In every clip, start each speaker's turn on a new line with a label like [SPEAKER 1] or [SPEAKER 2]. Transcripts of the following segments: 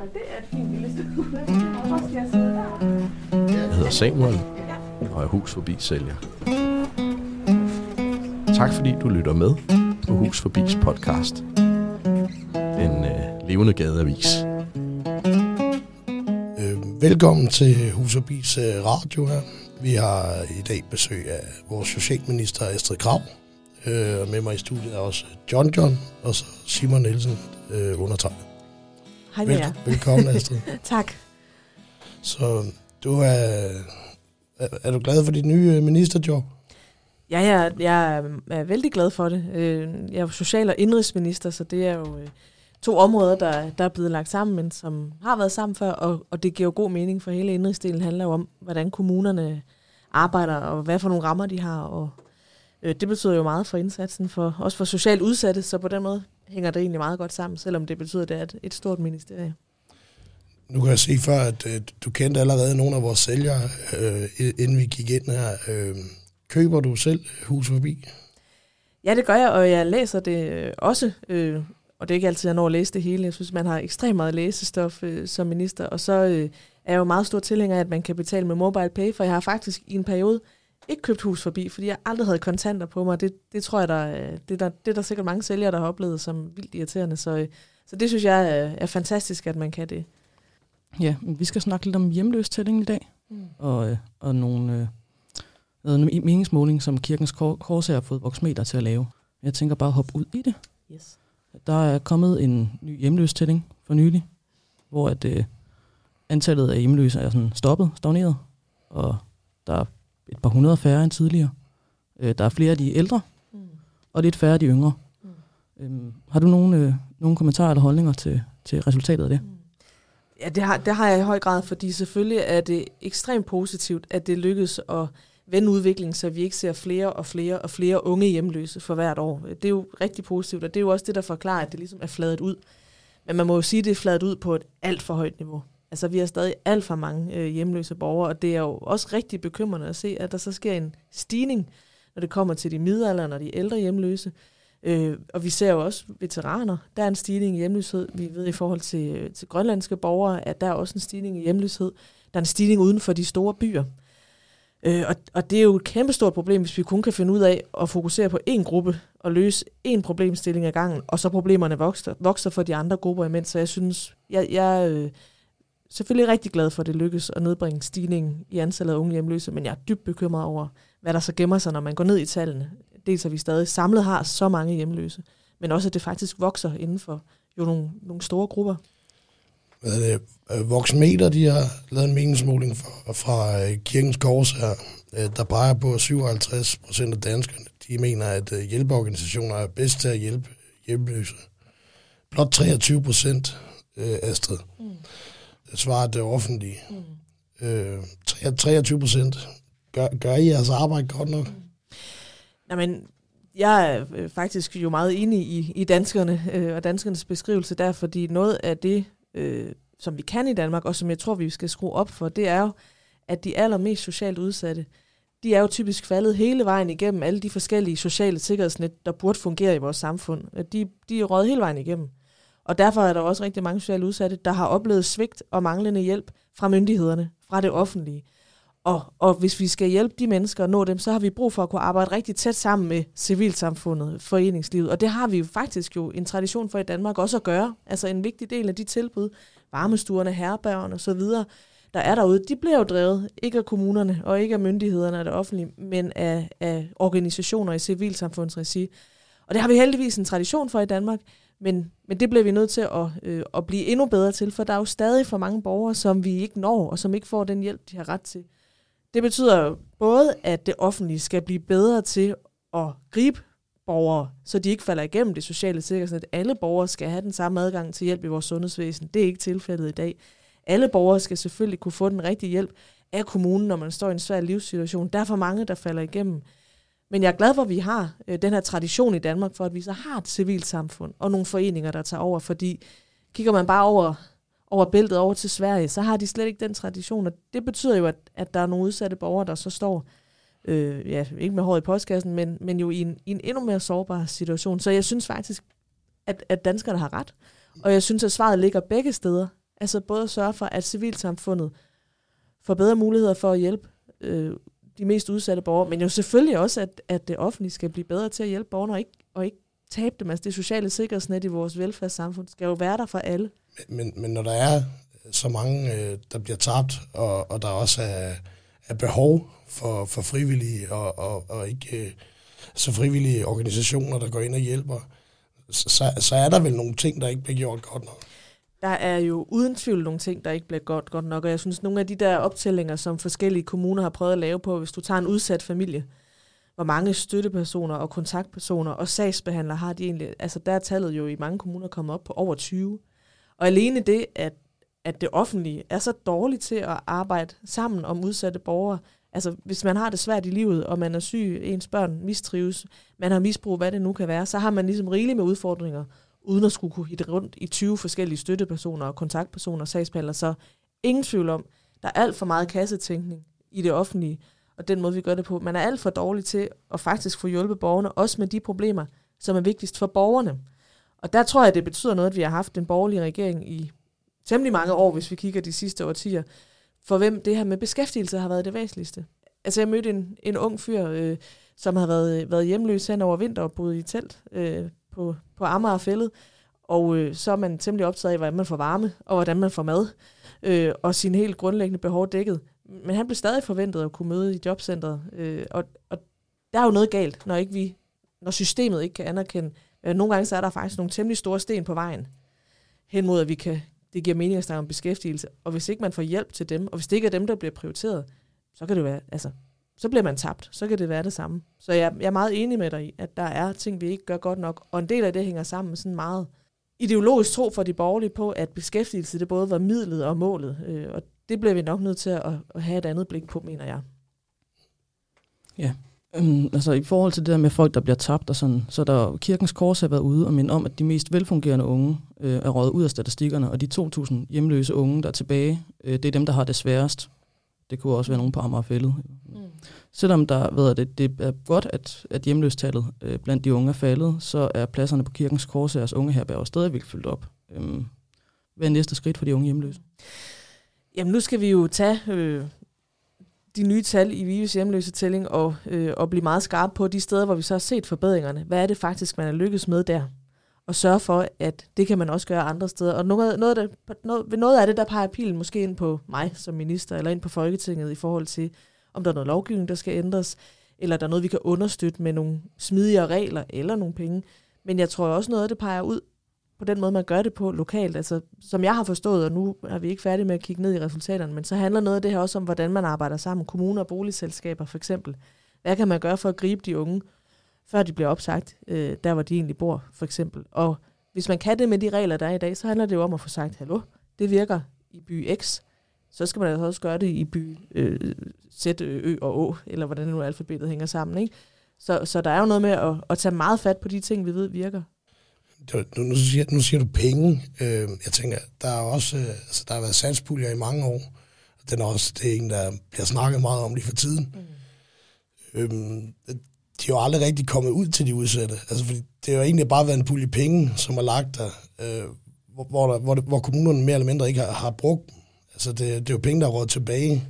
[SPEAKER 1] Og det er et fint lille sted. Hvor skal jeg sidde der?
[SPEAKER 2] Jeg hedder Samuel, og er hus forbi sælger. Tak fordi du lytter med på Hus Forbis podcast. Den øh, levende gadeavis.
[SPEAKER 3] Øh, velkommen til Hus Forbis øh, radio her. Vi har i dag besøg af vores socialminister Astrid Krav. Øh, og med mig i studiet er også John John og så Simon Nielsen undertegnet.
[SPEAKER 1] Hej med jer.
[SPEAKER 3] velkommen Astrid.
[SPEAKER 1] Tak.
[SPEAKER 3] Så du er, er, er du glad for dit nye øh, ministerjob?
[SPEAKER 1] Ja, jeg, jeg er- er vældig glad for det. Øh, Jeg er jo social- og indrigsminister, så det er jo øh, to områder, der, der er blevet lagt sammen, men som har været sammen før, og, og det giver jo god mening, for hele indrigsdelen handler jo om, hvordan kommunerne arbejder, og hvad for nogle rammer de har, og øh, det betyder jo meget for indsatsen, for, også for socialt udsatte, så på den måde hænger det egentlig meget godt sammen, selvom det betyder, at det er et, et stort ministerie.
[SPEAKER 3] Nu kan jeg se før, at øh, du kendte allerede nogle af vores sælgere, øh, inden vi gik ind her. Øh, køber du selv hus forbi?
[SPEAKER 1] Ja, det gør jeg, og jeg læser det øh, også, øh, og det er ikke altid, jeg når at læse det hele. Jeg synes, man har ekstremt meget læsestof øh, som minister, og så øh, er jeg jo meget stor tilhænger af, at man kan betale med mobile pay, for jeg har faktisk i en periode ikke købt hus forbi, fordi jeg aldrig havde kontanter på mig. Det, det tror jeg, der, er- det, er der, det er der sikkert mange sælgere, der har oplevet som vildt irriterende. Så, øh, så det synes jeg er, er fantastisk, at man kan det.
[SPEAKER 4] Ja, vi skal snakke lidt om hjemløstælling i dag,
[SPEAKER 1] Mm.
[SPEAKER 4] og, øh, og nogle, øh, noget me- meningsmåling, som Kirkens Kor- Korsager har fået Voxmeter til at lave. Jeg tænker bare at hoppe ud i det.
[SPEAKER 1] Yes.
[SPEAKER 4] Der er kommet en ny hjemløstælling for nylig, hvor at, øh, antallet af hjemløse er sådan stoppet, stagneret, og der er et par hundrede færre end tidligere. Øh, der er flere af de ældre,
[SPEAKER 1] Mm.
[SPEAKER 4] og lidt færre af de yngre.
[SPEAKER 1] Mm.
[SPEAKER 4] Øhm, har du nogle, øh, nogle kommentarer eller holdninger til, til resultatet af det?
[SPEAKER 1] Ja, det har, det har jeg i høj grad, fordi selvfølgelig er det ekstremt positivt, at det lykkes at vende udviklingen, så vi ikke ser flere og flere og flere unge hjemløse for hvert år. Det er jo rigtig positivt, og det er jo også det, der forklarer, at det ligesom er fladet ud. Men man må jo sige, at det er fladet ud på et alt for højt niveau. Altså, vi har stadig alt for mange øh, hjemløse borgere, og det er jo også rigtig bekymrende at se, at der så sker en stigning, når det kommer til de middelalderne og de ældre hjemløse. Øh, og vi ser jo også veteraner. Der er en stigning i hjemløshed. Vi ved i forhold til, øh, til grønlandske borgere, at der er også en stigning i hjemløshed. Der er en stigning uden for de store byer. Øh, og, og det er jo et kæmpestort problem, hvis vi kun kan finde ud af at fokusere på én gruppe og løse én problemstilling ad gangen, og så problemerne vokser, vokser for de andre grupper imens. Så jeg synes, jeg, jeg øh, selvfølgelig rigtig glad for, at det lykkes at nedbringe stigningen i antallet af unge hjemløse, men jeg er dybt bekymret over, hvad der så gemmer sig, når man går ned i tallene. Dels at vi stadig samlet har så mange hjemløse, men også at det faktisk vokser inden for jo nogle, nogle store grupper.
[SPEAKER 3] Hvad er det? Øh, Voxmeter, de har lavet en meningsmåling fra, fra øh, Kirkens Kors her, øh, der peger på, at 57 procent af danskerne, de mener, at hjælpeorganisationer er bedst til at hjælpe hjemløse. Blot 23 procent, øh, Astrid,
[SPEAKER 1] Mm.
[SPEAKER 3] Svarer det offentlige.
[SPEAKER 1] Mm.
[SPEAKER 3] Øh, 23 procent. Gør, gør I jeres arbejde godt nok?
[SPEAKER 1] Nej, men jeg er øh, faktisk jo meget enig i, i danskerne øh, og danskernes beskrivelse der, fordi noget af det, øh, som vi kan i Danmark, og som jeg tror, vi skal skrue op for, det er jo, at de allermest socialt udsatte, de er jo typisk faldet hele vejen igennem alle de forskellige sociale sikkerhedsnet, der burde fungere i vores samfund. De, de er røget hele vejen igennem. Og derfor er der også rigtig mange socialt udsatte, der har oplevet svigt og manglende hjælp fra myndighederne, fra det offentlige. Og, og hvis vi skal hjælpe de mennesker og nå dem, så har vi brug for at kunne arbejde rigtig tæt sammen med civilsamfundet, foreningslivet. Og det har vi jo faktisk jo en tradition for i Danmark også at gøre. Altså en vigtig del af de tilbud, varmestuerne, herbergerne osv., der er derude, de bliver jo drevet ikke af kommunerne og ikke af myndighederne og det offentlige, men af, af organisationer i civilsamfundsregi. Og det har vi heldigvis en tradition for i Danmark, men, men det bliver vi nødt til at, øh, at blive endnu bedre til, for der er jo stadig for mange borgere, som vi ikke når, og som ikke får den hjælp, de har ret til. Det betyder jo både, at det offentlige skal blive bedre til at gribe borgere, så de ikke falder igennem det sociale sikkerhedsnet. Alle borgere skal have den samme adgang til hjælp i vores sundhedsvæsen. Det er ikke tilfældet i dag. Alle borgere skal selvfølgelig kunne få den rigtige hjælp af kommunen, når man står i en svær livssituation. Der er for mange, der falder igennem. Men jeg er glad for, at vi har øh, den her tradition i Danmark, for at vi så har et civilsamfund og nogle foreninger, der tager over, fordi kigger man bare over, over bæltet over til Sverige, så har de slet ikke den tradition, og det betyder jo, at, at der er nogle udsatte borgere, der så står, øh, ja, ikke med håret i postkassen, men, men jo i en, i en endnu mere sårbar situation. Så jeg synes faktisk, at, at danskerne har ret, og jeg synes, at svaret ligger begge steder. Altså både at sørge for, at civilsamfundet får bedre muligheder for at hjælpe øh, de mest udsatte borgere, men jo selvfølgelig også, at, at det offentlige skal blive bedre til at hjælpe borgerne, og ikke, og ikke tabe dem. Altså det sociale sikkerhedsnet i vores velfærdssamfund skal jo være der for alle.
[SPEAKER 3] Men, men når der er så mange, øh, der bliver tabt, og, og der også er, er behov for, for frivillige, og, og, og ikke øh, så frivillige organisationer, der går ind og hjælper, så, så er der vel nogle ting, der ikke bliver gjort godt nok.
[SPEAKER 1] Der er jo uden tvivl nogle ting, der ikke bliver godt, godt nok, og jeg synes, nogle af de der optællinger, som forskellige kommuner har prøvet at lave på, hvis du tager en udsat familie, hvor mange støttepersoner og kontaktpersoner og sagsbehandlere har de egentlig, altså der er tallet jo i mange kommuner kommet op på over 20. Og alene det, at, at det offentlige er så dårligt til at arbejde sammen om udsatte borgere, altså hvis man har det svært i livet, og man er syg, ens børn mistrives, man har misbrug, hvad det nu kan være, så har man ligesom rigeligt med udfordringer, uden at skulle kunne hitte rundt i 20 forskellige støttepersoner og kontaktpersoner og sagsbehandlere. Så ingen tvivl om, der er alt for meget kassetænkning i det offentlige, og den måde, vi gør det på. Man er alt for dårlig til at faktisk få hjulpet borgerne, også med de problemer, som er vigtigst for borgerne. Og der tror jeg, det betyder noget, at vi har haft en borgerlig regering i temmelig mange år, hvis vi kigger de sidste årtier, for hvem det her med beskæftigelse har været det væsentligste. Altså jeg mødte en, en ung fyr, øh, som har været, været hjemløs hen over vinter og boet i telt øh, på, på Amagerfællet, og øh, så er man temmelig optaget af, hvordan man får varme, og hvordan man får mad, øh, og sine helt grundlæggende behov dækket. Men han blev stadig forventet at kunne møde i jobcentret, øh, og, og der er jo noget galt, når ikke vi, når systemet ikke kan anerkende. Øh, nogle gange så er der faktisk nogle temmelig store sten på vejen, hen mod at vi kan, det giver mening at snakke om beskæftigelse. Og hvis ikke man får hjælp til dem, og hvis det ikke er dem, der bliver prioriteret, så kan det være, altså, så bliver man tabt. Så kan det være det samme. Så jeg, jeg er meget enig med dig i, at der er ting, vi ikke gør godt nok. Og en del af det hænger sammen med sådan meget ideologisk tro for de borgerlige på, at beskæftigelse det både var midlet og målet. Øh, og det bliver vi nok nødt til at, at have et andet blik på, mener jeg.
[SPEAKER 4] Ja, øhm, altså i forhold til det der med folk, der bliver tabt og sådan, så der Kirkens Kors har været ude og minde om, at de mest velfungerende unge øh, er røget ud af statistikkerne, og de 2.000 hjemløse unge, der er tilbage, øh, det er dem, der har det sværest. Det kunne også være nogen på Amagerfællet. Mm. Selvom der, ved det, det er godt, at, at hjemløstallet øh, blandt de unge er faldet, så er pladserne på Kirkens Korsærs unge herberg stadigvæk fyldt op. Øhm, hvad er næste skridt for de unge hjemløse?
[SPEAKER 1] Jamen nu skal vi jo tage øh, de nye tal i Vives hjemløse tælling og, øh, og blive meget skarpe på de steder, hvor vi så har set forbedringerne. Hvad er det faktisk, man er lykkes med der? Og sørge for, at det kan man også gøre andre steder. Og noget, noget, der, noget, ved noget af det, der peger pilen måske ind på mig som minister, eller ind på Folketinget i forhold til, om der er noget lovgivning, der skal ændres, eller der er noget, vi kan understøtte med nogle smidigere regler eller nogle penge. Men jeg tror også noget af det peger ud på den måde, man gør det på lokalt. Altså, som jeg har forstået, og nu er vi ikke færdige med at kigge ned i resultaterne, men så handler noget af det her også om, hvordan man arbejder sammen. Kommuner og boligselskaber for eksempel. Hvad kan man gøre for at gribe de unge, før de bliver opsagt, øh, der hvor de egentlig bor, for eksempel. Og hvis man kan det med de regler, der er i dag, så handler det jo om at få sagt, hallo, det virker i by X, så skal man altså også gøre det i by øh, Z, Ø og Å, eller hvordan nu alfabetet hænger sammen. Ikke? Så, så der er jo noget med at, at tage meget fat på de ting, vi ved virker.
[SPEAKER 3] Nu, nu, siger, nu siger du penge. Øh, jeg tænker, der er også, øh, altså, der har været satspuljer i mange år. Den er også, det er en, der bliver snakket meget om lige for tiden. Mm. Øhm, de er jo aldrig rigtig kommet ud til de udsatte. Altså, fordi det har jo egentlig bare været en pulje penge, som er lagt der, øh, hvor, hvor, der, hvor, hvor kommunerne mere eller mindre ikke har, har brugt dem. Altså, det, det er jo penge, der er råd tilbage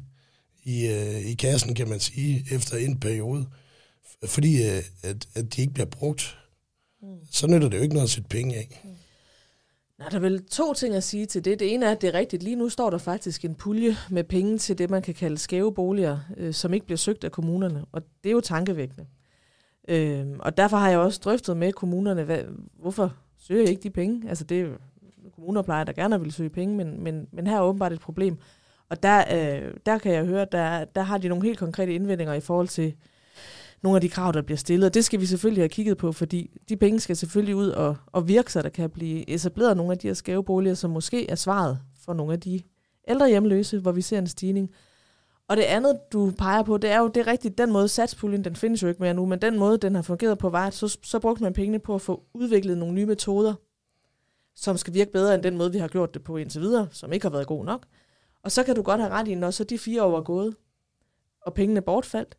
[SPEAKER 3] i, øh, i kassen, kan man sige, efter en periode. Fordi øh, at, at de ikke bliver brugt. Mm. Så nytter det jo ikke noget at sætte penge af. Mm.
[SPEAKER 1] Nej, der er vel to ting at sige til det. Det ene er, at det er rigtigt. Lige nu står der faktisk en pulje med penge til det, man kan kalde skæve boliger, øh, som ikke bliver søgt af kommunerne. Og det er jo tankevækkende. Øh, og derfor har jeg også drøftet med kommunerne, hvad, hvorfor søger jeg ikke de penge? Altså det er kommuner plejer, der gerne vil søge penge, men, men, men her er åbenbart et problem. Og der, øh, der kan jeg høre, der, der har de nogle helt konkrete indvendinger i forhold til nogle af de krav, der bliver stillet. Og det skal vi selvfølgelig have kigget på, fordi de penge skal selvfølgelig ud og, og virke, så der kan blive etableret nogle af de her skæve boliger, som måske er svaret for nogle af de ældre hjemløse, hvor vi ser en stigning. Og det andet, du peger på, det er jo, det er rigtigt, den måde satspuljen, den findes jo ikke mere nu, men den måde, den har fungeret på, var, at så, så brugte man pengene på at få udviklet nogle nye metoder, som skal virke bedre end den måde, vi har gjort det på indtil videre, som ikke har været god nok. Og så kan du godt have ret i, når så de fire år er gået, og pengene bortfaldt,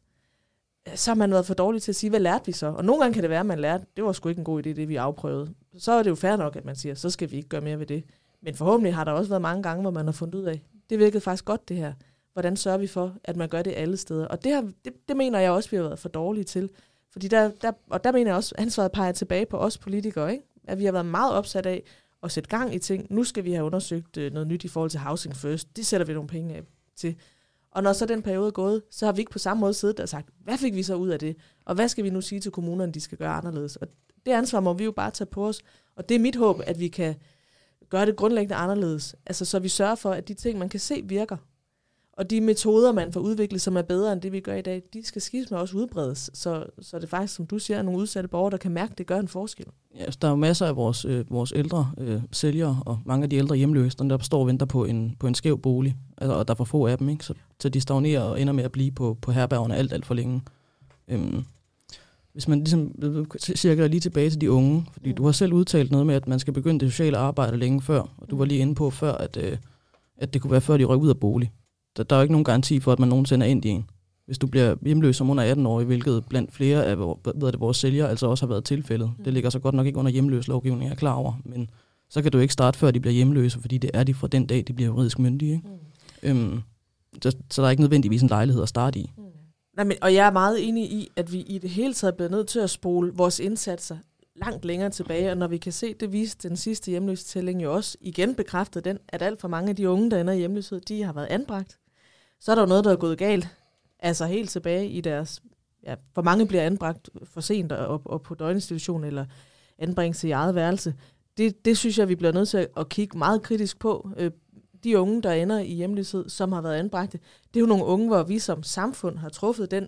[SPEAKER 1] så har man været for dårlig til at sige, hvad lærte vi så? Og nogle gange kan det være, at man lærte, det var sgu ikke en god idé, det vi afprøvede. Så er det jo fair nok, at man siger, så skal vi ikke gøre mere ved det. Men forhåbentlig har der også været mange gange, hvor man har fundet ud af, det virkede faktisk godt det her. Hvordan sørger vi for, at man gør det alle steder? Og det, har, det, det mener jeg også, vi har været for dårlige til. Fordi der, der, og der mener jeg også, at ansvaret peger tilbage på os politikere, ikke? at vi har været meget opsat af at sætte gang i ting. Nu skal vi have undersøgt øh, noget nyt i forhold til Housing First. Det sætter vi nogle penge af til. Og når så den periode er gået, så har vi ikke på samme måde siddet og sagt, hvad fik vi så ud af det? Og hvad skal vi nu sige til kommunerne, de skal gøre anderledes? Og det ansvar må vi jo bare tage på os. Og det er mit håb, at vi kan gøre det grundlæggende anderledes. Altså så vi sørger for, at de ting, man kan se, virker. Og de metoder, man får udviklet, som er bedre end det, vi gør i dag, de skal skidt med også udbredes. Så, så det er faktisk, som du siger, er nogle udsatte borgere, der kan mærke, at det gør en forskel.
[SPEAKER 4] Ja, der er jo masser af vores, øh, vores ældre øh, sælgere, og mange af de ældre hjemløse, der står og venter på en, på en skæv bolig, altså, og der er for få af dem, ikke? Så, så de stagnerer og ender med at blive på, på herbergerne alt, alt for længe. Øhm, hvis man ligesom øh, cirka lige tilbage til de unge, fordi mm. du har selv udtalt noget med, at man skal begynde det sociale arbejde længe før, og du var lige inde på før, at, øh, at det kunne være før de røg ud af bolig. Der, der er jo ikke nogen garanti for, at man nogensinde er ind i en. Hvis du bliver hjemløs som under 18 år, hvilket blandt flere af ved det, vores sælgere altså også har været tilfældet. Mm. Det ligger så godt nok ikke under hjemløs lovgivning, jeg er klar over, men så kan du ikke starte før de bliver hjemløse, fordi det er de fra den dag, de bliver juridisk myndige. Ikke? Mm. Øhm, så, så der er ikke nødvendigvis en lejlighed at starte i. Mm.
[SPEAKER 1] Nej, men, og jeg er meget enig i, at vi i det hele taget bliver nødt til at spole vores indsatser langt længere tilbage, og når vi kan se, det viste den sidste hjemløsetælling jo også igen bekræftet den, at alt for mange af de unge, der ender i hjemløshed, de har været anbragt. Så er der jo noget, der er gået galt, altså helt tilbage i deres, ja, for mange bliver anbragt for sent og, og på døgninstitution eller anbringelse i eget værelse. Det, det synes jeg, vi bliver nødt til at kigge meget kritisk på. Øh, de unge, der ender i hjemløshed, som har været anbragte, det er jo nogle unge, hvor vi som samfund har truffet den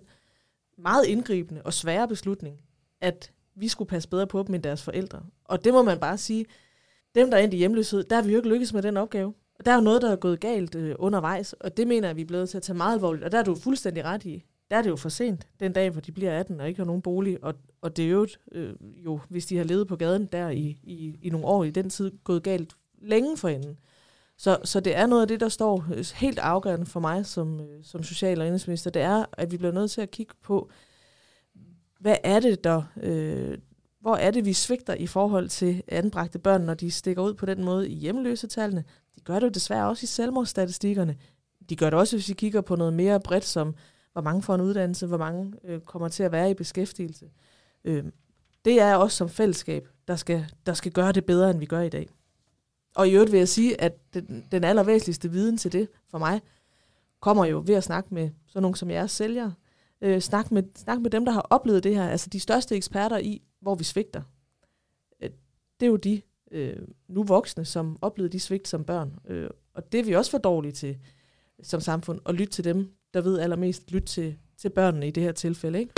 [SPEAKER 1] meget indgribende og svære beslutning, at vi skulle passe bedre på dem end deres forældre. Og det må man bare sige, dem, der er endt i hjemløshed, der har vi jo ikke lykkes med den opgave. Der er jo noget, der er gået galt øh, undervejs, og det mener jeg, vi er blevet til at tage meget alvorligt. Og der er du fuldstændig ret i. Der er det jo for sent, den dag, hvor de bliver 18 og ikke har nogen bolig. Og, og det er jo, øh, jo, hvis de har levet på gaden der i, i, i nogle år i den tid, gået galt længe forinden. Så, så det er noget af det, der står øh, helt afgørende for mig som, øh, som social- og indrigsminister. Det er, at vi bliver nødt til at kigge på, hvad er det, der, øh, hvor er det, vi svigter i forhold til anbragte børn, når de stikker ud på den måde i hjemløsetallene. Det gør det jo desværre også i selvmordsstatistikkerne. De gør det også, hvis vi kigger på noget mere bredt, som hvor mange får en uddannelse, hvor mange øh, kommer til at være i beskæftigelse. Øh, det er også som fællesskab, der skal, der skal gøre det bedre, end vi gør i dag. Og i øvrigt vil jeg sige, at den, den allervæsentligste viden til det for mig, kommer jo ved at snakke med sådan nogle som jer sælgere. Øh, snak, med, snak med dem, der har oplevet det her. Altså de største eksperter i, hvor vi svigter. Øh, det er jo de øh, nu voksne, som oplevede de svigt som børn. Øh, og det er vi også for dårlige til som samfund, at lytte til dem, der ved allermest. Lytte til, til børnene i det her tilfælde. Ikke?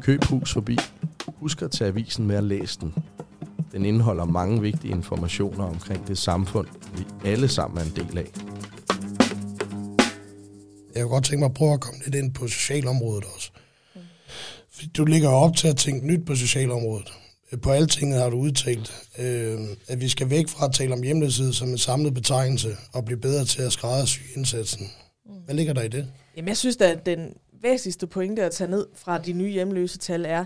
[SPEAKER 2] Køb hus forbi. Husk at tage avisen med at læse den. Den indeholder mange vigtige informationer omkring det samfund, vi alle sammen er en del af.
[SPEAKER 3] Jeg kunne godt tænke mig at prøve at komme lidt ind på socialområdet også. Fordi du ligger op til at tænke nyt på socialområdet. På alle ting har du udtalt, øh, at vi skal væk fra at tale om hjemløshed som en samlet betegnelse og blive bedre til at skræddersy indsatsen. Hvad ligger der i det?
[SPEAKER 1] Jamen, jeg synes at den væsentligste pointe at tage ned fra de nye hjemløse tal er,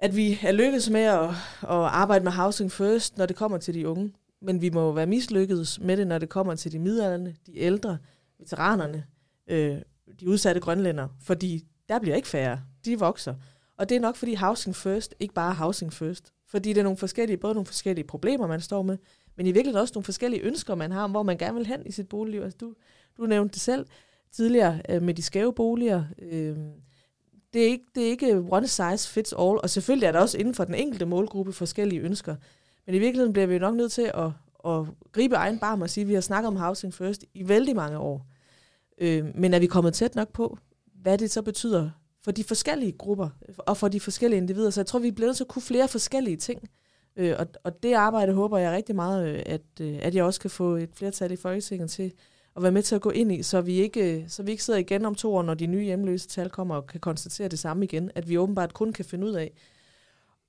[SPEAKER 1] at vi er lykkedes med at, at arbejde med Housing First, når det kommer til de unge. Men vi må være mislykkedes med det, når det kommer til de midalderne, de ældre, veteranerne, øh, de udsatte grønlænder. Fordi der bliver ikke færre. De vokser. Og det er nok, fordi Housing First ikke bare er Housing First. Fordi det er nogle forskellige, både nogle forskellige problemer, man står med, men i virkeligheden også nogle forskellige ønsker, man har, om hvor man gerne vil hen i sit boligliv. Altså, du, du nævnte det selv tidligere øh, med de skæve boliger. Øh, det er, ikke, det er ikke one size fits all, og selvfølgelig er der også inden for den enkelte målgruppe forskellige ønsker. Men i virkeligheden bliver vi nok nødt til at, at gribe egen barm og sige, at vi har snakket om Housing First i vældig mange år. Øh, men er vi kommet tæt nok på, hvad det så betyder for de forskellige grupper og for de forskellige individer? Så jeg tror, vi bliver nødt til at kunne flere forskellige ting. Øh, og, og det arbejde håber jeg rigtig meget, øh, at, øh, at jeg også kan få et flertal i Folketinget til at være med til at gå ind i, så vi ikke, øh, så vi ikke sidder igen om to år, når de nye hjemløse tal kommer og kan konstatere det samme igen, at vi åbenbart kun kan finde ud af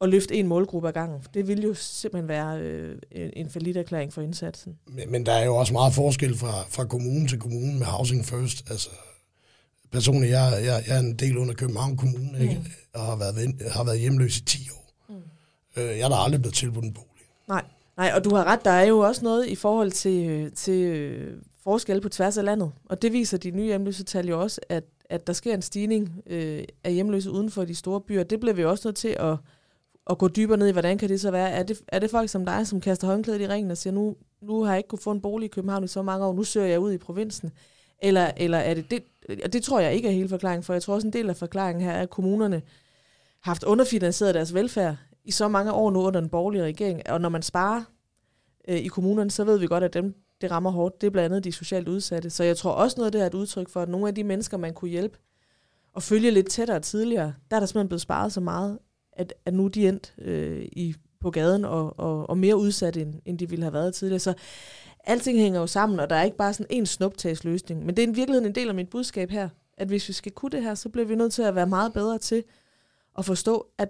[SPEAKER 1] at løfte en målgruppe ad gangen. Det vil jo simpelthen være øh, en falit erklæring for indsatsen.
[SPEAKER 3] Men, men der er jo også meget forskel fra, fra kommune til kommune med Housing First. Altså, personligt, jeg, jeg, jeg er en del under København Kommune, ikke? Mm. og har været, har været hjemløs i 10 år. Mm. Øh, jeg er da aldrig blevet tilbudt en bolig.
[SPEAKER 1] Nej. Nej, og du har ret, der er jo også noget i forhold til, øh, til øh, forskel på tværs af landet. Og det viser de nye hjemløse tal jo også, at, at der sker en stigning øh, af hjemløse uden for de store byer. Det bliver vi også nødt til at, at gå dybere ned i, hvordan kan det så være? Er det, er det folk som dig, som kaster håndklædet i ringen og siger, nu, nu har jeg ikke kunnet få en bolig i København i så mange år, nu søger jeg ud i provinsen? Eller, eller er det det, og det tror jeg ikke er hele forklaringen, for jeg tror også en del af forklaringen her er, at kommunerne har haft underfinansieret deres velfærd i så mange år nu under den borgerlige regering, og når man sparer øh, i kommunerne, så ved vi godt, at dem, det rammer hårdt, det er blandt andet de socialt udsatte. Så jeg tror også noget af det er et udtryk for, at nogle af de mennesker, man kunne hjælpe og følge lidt tættere tidligere, der er der simpelthen blevet sparet så meget, at, at nu er de endt øh, i, på gaden og, og, og mere udsatte, end, end de ville have været tidligere. Så alting hænger jo sammen, og der er ikke bare sådan en snuptagsløsning. Men det er i virkeligheden en del af mit budskab her, at hvis vi skal kunne det her, så bliver vi nødt til at være meget bedre til at forstå, at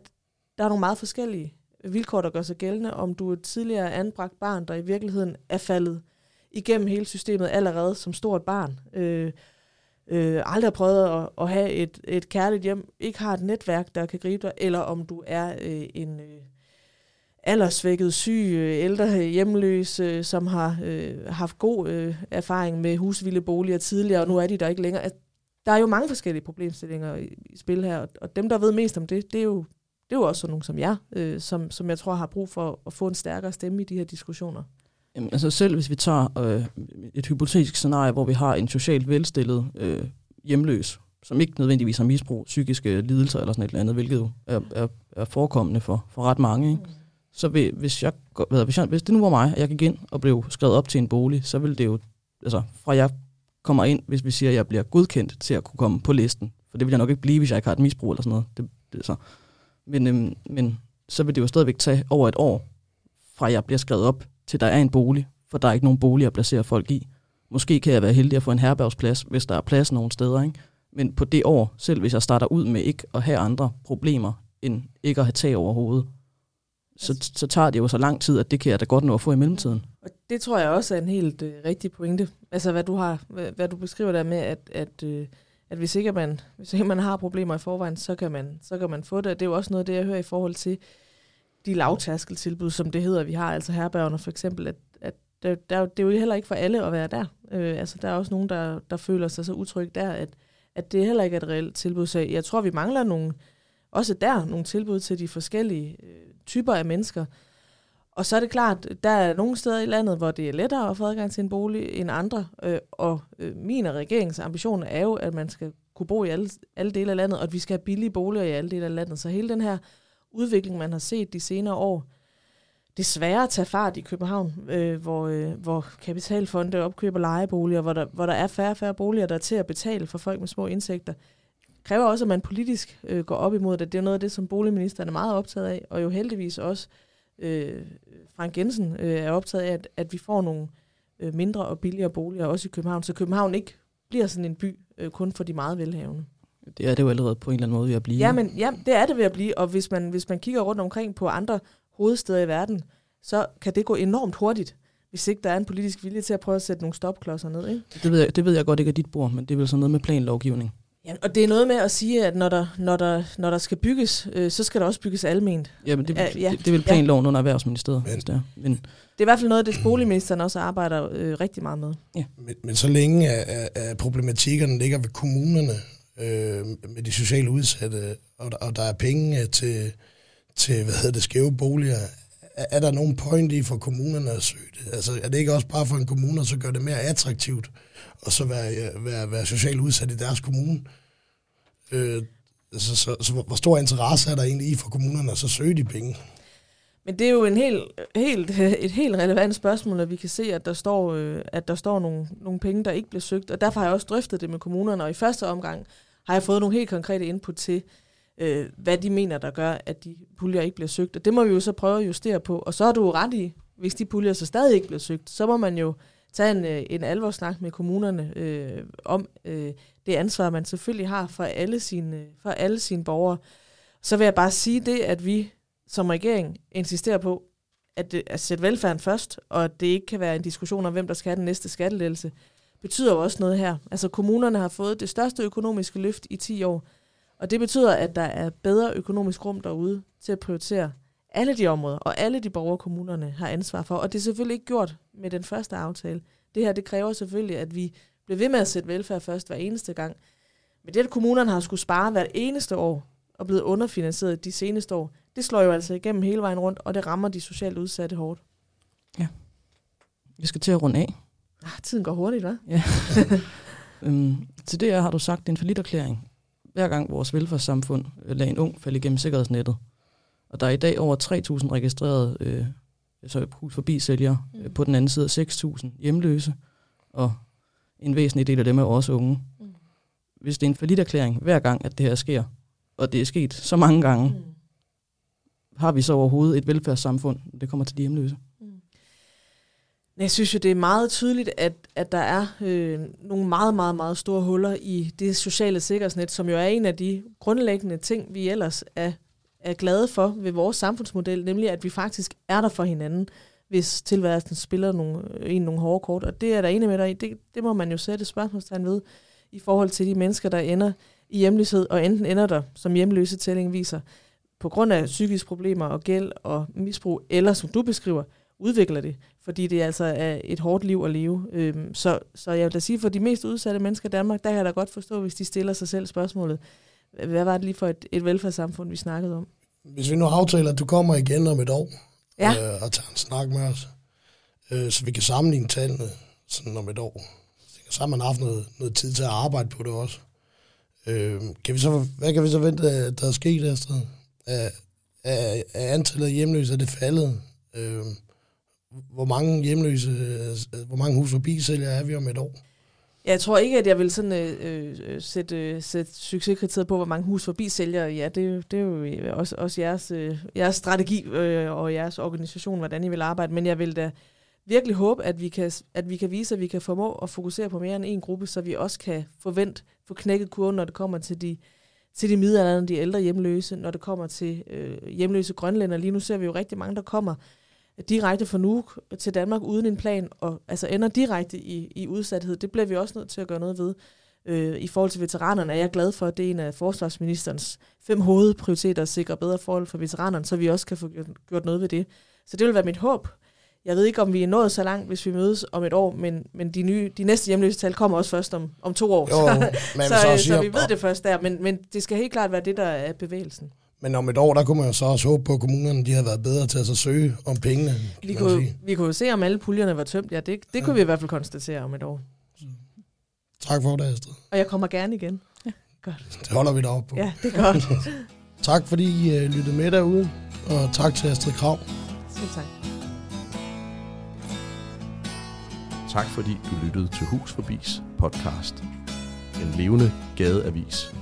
[SPEAKER 1] der er nogle meget forskellige vilkår, der gør sig gældende, om du er et tidligere anbragt barn, der i virkeligheden er faldet igennem hele systemet allerede som stort barn, øh, øh, aldrig har prøvet at, at have et, et kærligt hjem, ikke har et netværk, der kan gribe dig, eller om du er øh, en øh, aldersvækket, syg, øh, ældre hjemløs, øh, som har øh, haft god øh, erfaring med husvilde boliger tidligere, og nu er de der ikke længere. Der er jo mange forskellige problemstillinger i, i spil her, og, og dem, der ved mest om det, det er jo, det er jo også sådan nogen som jeg, øh, som, som jeg tror har brug for at få en stærkere stemme i de her diskussioner.
[SPEAKER 4] Jamen, altså selv hvis vi tager øh, et hypotetisk scenarie, hvor vi har en socialt velstillet øh, hjemløs, som ikke nødvendigvis har misbrug, psykiske lidelser eller sådan et eller andet, hvilket jo er, er, er forekommende for, for ret mange, ikke? Mm så vil, hvis, jeg, hvad, hvis, jeg, hvis det nu var mig, og jeg gik ind og blev skrevet op til en bolig, så ville det jo, altså fra jeg kommer ind, hvis vi siger, at jeg bliver godkendt til at kunne komme på listen, for det vil jeg nok ikke blive, hvis jeg ikke har et misbrug eller sådan noget. Det, det så. Men, øhm, men så vil det jo stadigvæk tage over et år, fra jeg bliver skrevet op, til der er en bolig, for der er ikke nogen bolig at placere folk i. Måske kan jeg være heldig at få en herbergsplads, hvis der er plads nogle steder. Ikke? Men på det år, selv hvis jeg starter ud med ikke at have andre problemer, end ikke at have tag over hovedet, så, så tager det jo så lang tid, at det kan jeg da godt nå at få i mellemtiden.
[SPEAKER 1] Og det tror jeg også er en helt øh, rigtig pointe. Altså hvad du har, hvad, hvad du beskriver der med, at, at, øh, at hvis, ikke man, hvis ikke man har problemer i forvejen, så kan, man, så kan man få det. Det er jo også noget af det, jeg hører i forhold til de lavtaskeltilbud, som det hedder, vi har, altså herbergerne for eksempel, at, at der, der, det er jo heller ikke for alle at være der. Øh, altså der er også nogen, der, der føler sig så utrygt der, at, at det heller ikke er et reelt tilbud. Så jeg tror, vi mangler nogle, også der nogle tilbud til de forskellige øh, typer af mennesker. Og så er det klart, der er nogle steder i landet, hvor det er lettere at få adgang til en bolig end andre. Øh, og øh, min og regeringens ambition er jo, at man skal kunne bo i alle, alle dele af landet, og at vi skal have billige boliger i alle dele af landet. Så hele den her udvikling, man har set de senere år, desværre tager fart i København, øh, hvor, øh, hvor kapitalfonde opkøber lejeboliger, hvor der, hvor der er færre og færre boliger, der er til at betale for folk med små indtægter, kræver også, at man politisk øh, går op imod det. Det er noget af det, som boligministeren er meget optaget af, og jo heldigvis også øh, Frank Jensen øh, er optaget af, at, at vi får nogle øh, mindre og billigere boliger også i København, så København ikke bliver sådan en by øh, kun for de meget velhavende.
[SPEAKER 4] Det er det jo allerede på en eller anden måde ved at blive.
[SPEAKER 1] Ja, men ja, det er det ved at blive, og hvis man, hvis man kigger rundt omkring på andre hovedsteder i verden, så kan det gå enormt hurtigt, hvis ikke der er en politisk vilje til at prøve at sætte nogle stopklodser ned. Ikke?
[SPEAKER 4] Det, ved jeg, det ved jeg godt ikke er dit bord, men det er vel sådan noget med planlovgivning.
[SPEAKER 1] Ja, og det er noget med at sige, at når der, når der, når der skal bygges, øh, så skal der også bygges alment.
[SPEAKER 4] Ja, men det, ja. det, det er vel planloven ja. under Erhvervsministeriet. Men, det er. Men,
[SPEAKER 1] det er i hvert fald noget af det, boligministeren også arbejder øh, rigtig meget med.
[SPEAKER 3] Ja. Men, men så længe at, at problematikkerne ligger ved kommunerne, øh, med de sociale udsatte, og, og der er penge til, til hvad hedder det, skæve boliger, er, der nogen point i for kommunerne at søge det? Altså, er det ikke også bare for en kommune, at så gør det mere attraktivt, og så være, være, være socialt udsat i deres kommune? Øh, altså, så, så, så, hvor stor interesse er der egentlig i for kommunerne at så søge de penge?
[SPEAKER 1] Men det er jo en helt, helt, et helt relevant spørgsmål, at vi kan se, at der står, øh, at der står nogle, nogle penge, der ikke bliver søgt. Og derfor har jeg også drøftet det med kommunerne, og i første omgang har jeg fået nogle helt konkrete input til, øh, hvad de mener, der gør, at de puljer ikke bliver søgt. Og det må vi jo så prøve at justere på. Og så er du ret i, hvis de puljer så stadig ikke bliver søgt, så må man jo tage en, øh, en alvorsnak med kommunerne øh, om øh, det ansvar, man selvfølgelig har for alle sine, øh, for alle sine borgere. Så vil jeg bare sige det, at vi som regering insisterer på, at, det, at sætte velfærden først, og at det ikke kan være en diskussion om, hvem der skal have den næste skattelettelse, betyder jo også noget her. Altså kommunerne har fået det største økonomiske løft i 10 år, og det betyder, at der er bedre økonomisk rum derude til at prioritere alle de områder, og alle de borgere, kommunerne har ansvar for. Og det er selvfølgelig ikke gjort med den første aftale. Det her, det kræver selvfølgelig, at vi bliver ved med at sætte velfærd først hver eneste gang. Men det, at kommunerne har skulle spare hvert eneste år, og blevet underfinansieret de seneste år, det slår jo altså igennem hele vejen rundt, og det rammer de socialt udsatte hårdt.
[SPEAKER 4] Vi skal til at runde af.
[SPEAKER 1] Ah, tiden går hurtigt, hva'?
[SPEAKER 4] Ja. øhm, til det her har du sagt, det er en forlitterklæring. Hver gang vores velfærdssamfund øh, lader en ung falde igennem sikkerhedsnettet. Og der er i dag over 3.000 registrerede øh, altså hus forbi sælgere.
[SPEAKER 1] Mm.
[SPEAKER 4] Mm. På den anden side 6.000 hjemløse. Og en væsentlig del af dem er også unge.
[SPEAKER 1] Mm.
[SPEAKER 4] Hvis det er en forlitterklæring hver gang, at det her sker, og det er sket så mange gange,
[SPEAKER 1] Mm.
[SPEAKER 4] har vi så overhovedet et velfærdssamfund, det kommer til de hjemløse?
[SPEAKER 1] Jeg synes jo, det er meget tydeligt, at, at der er øh, nogle meget, meget, meget store huller i det sociale sikkerhedsnet, som jo er en af de grundlæggende ting, vi ellers er, er glade for ved vores samfundsmodel, nemlig at vi faktisk er der for hinanden, hvis tilværelsen spiller nogle, øh, en nogle hårde kort. Og det er der enig med dig i. Det, det må man jo sætte spørgsmålstegn ved i forhold til de mennesker, der ender i hjemløshed, og enten ender der, som hjemløse tælling viser, på grund af psykiske problemer og gæld og misbrug, eller som du beskriver, udvikler det, fordi det altså er et hårdt liv at leve. Øhm, så, så jeg vil da sige, for de mest udsatte mennesker i Danmark, der kan jeg da godt forstå, hvis de stiller sig selv spørgsmålet, hvad var det lige for et, et velfærdssamfund, vi snakkede om?
[SPEAKER 3] Hvis vi nu aftaler, at du kommer igen om et år
[SPEAKER 1] Ja.
[SPEAKER 3] øh, og tager en snak med os, øh, så vi kan sammenligne tallene sådan om et år. Så har man haft noget, noget tid til at arbejde på det også. Øh, kan vi så, hvad kan vi så vente, der er sket, Astrid? Er, er, er antallet af hjemløse, er det faldet? Øh, hvor mange hjemløse, øh, hvor mange hus forbi sælger er vi om et år?
[SPEAKER 1] Jeg tror ikke, at jeg vil sådan, øh, øh, sætte, øh, sætte succeskriteriet på, hvor mange hus forbi sælger. Ja, det, det er jo øh, også, også jeres, øh, jeres strategi øh, og jeres organisation, hvordan I vil arbejde. Men jeg vil da virkelig håbe, at vi, kan, at vi kan vise, at vi kan formå at fokusere på mere end en gruppe, så vi også kan forvente, få knækket kurven, når det kommer til de, til de middelalderne, de ældre hjemløse, når det kommer til øh, hjemløse grønlænder. Lige nu ser vi jo rigtig mange, der kommer direkte fra Nuuk til Danmark uden en plan, og altså ender direkte i, i udsathed. Det bliver vi også nødt til at gøre noget ved. Øh, I forhold til veteranerne er jeg glad for, at det er en af forsvarsministerens fem hovedprioriteter at sikre bedre forhold for veteranerne, så vi også kan få gjort, noget ved det. Så det vil være mit håb. Jeg ved ikke, om vi er nået så langt, hvis vi mødes om et år, men, men de, nye, de næste hjemløse tal kommer også først om, om to år.
[SPEAKER 3] Jo,
[SPEAKER 1] så, så,
[SPEAKER 3] så, siger,
[SPEAKER 1] så vi ved det først der, men, men det skal helt klart være det, der er bevægelsen.
[SPEAKER 3] Men om et år, der kunne man jo så også håbe på, at kommunerne de har været bedre til at så søge om pengene. kan
[SPEAKER 1] Vi kunne,
[SPEAKER 3] sige.
[SPEAKER 1] vi kunne jo se, om alle puljerne var tømt. Ja, det, det
[SPEAKER 3] Ja.
[SPEAKER 1] kunne vi i hvert fald konstatere om et år.
[SPEAKER 3] Tak for det, Astrid.
[SPEAKER 1] Og jeg kommer gerne igen.
[SPEAKER 3] Det holder vi da op på.
[SPEAKER 1] Ja, det er godt.
[SPEAKER 3] Tak fordi I uh, lyttede med derude, og tak til Astrid Krav.
[SPEAKER 1] Selv tak.
[SPEAKER 2] Tak fordi du lyttede til Hus Forbis podcast. En levende gadeavis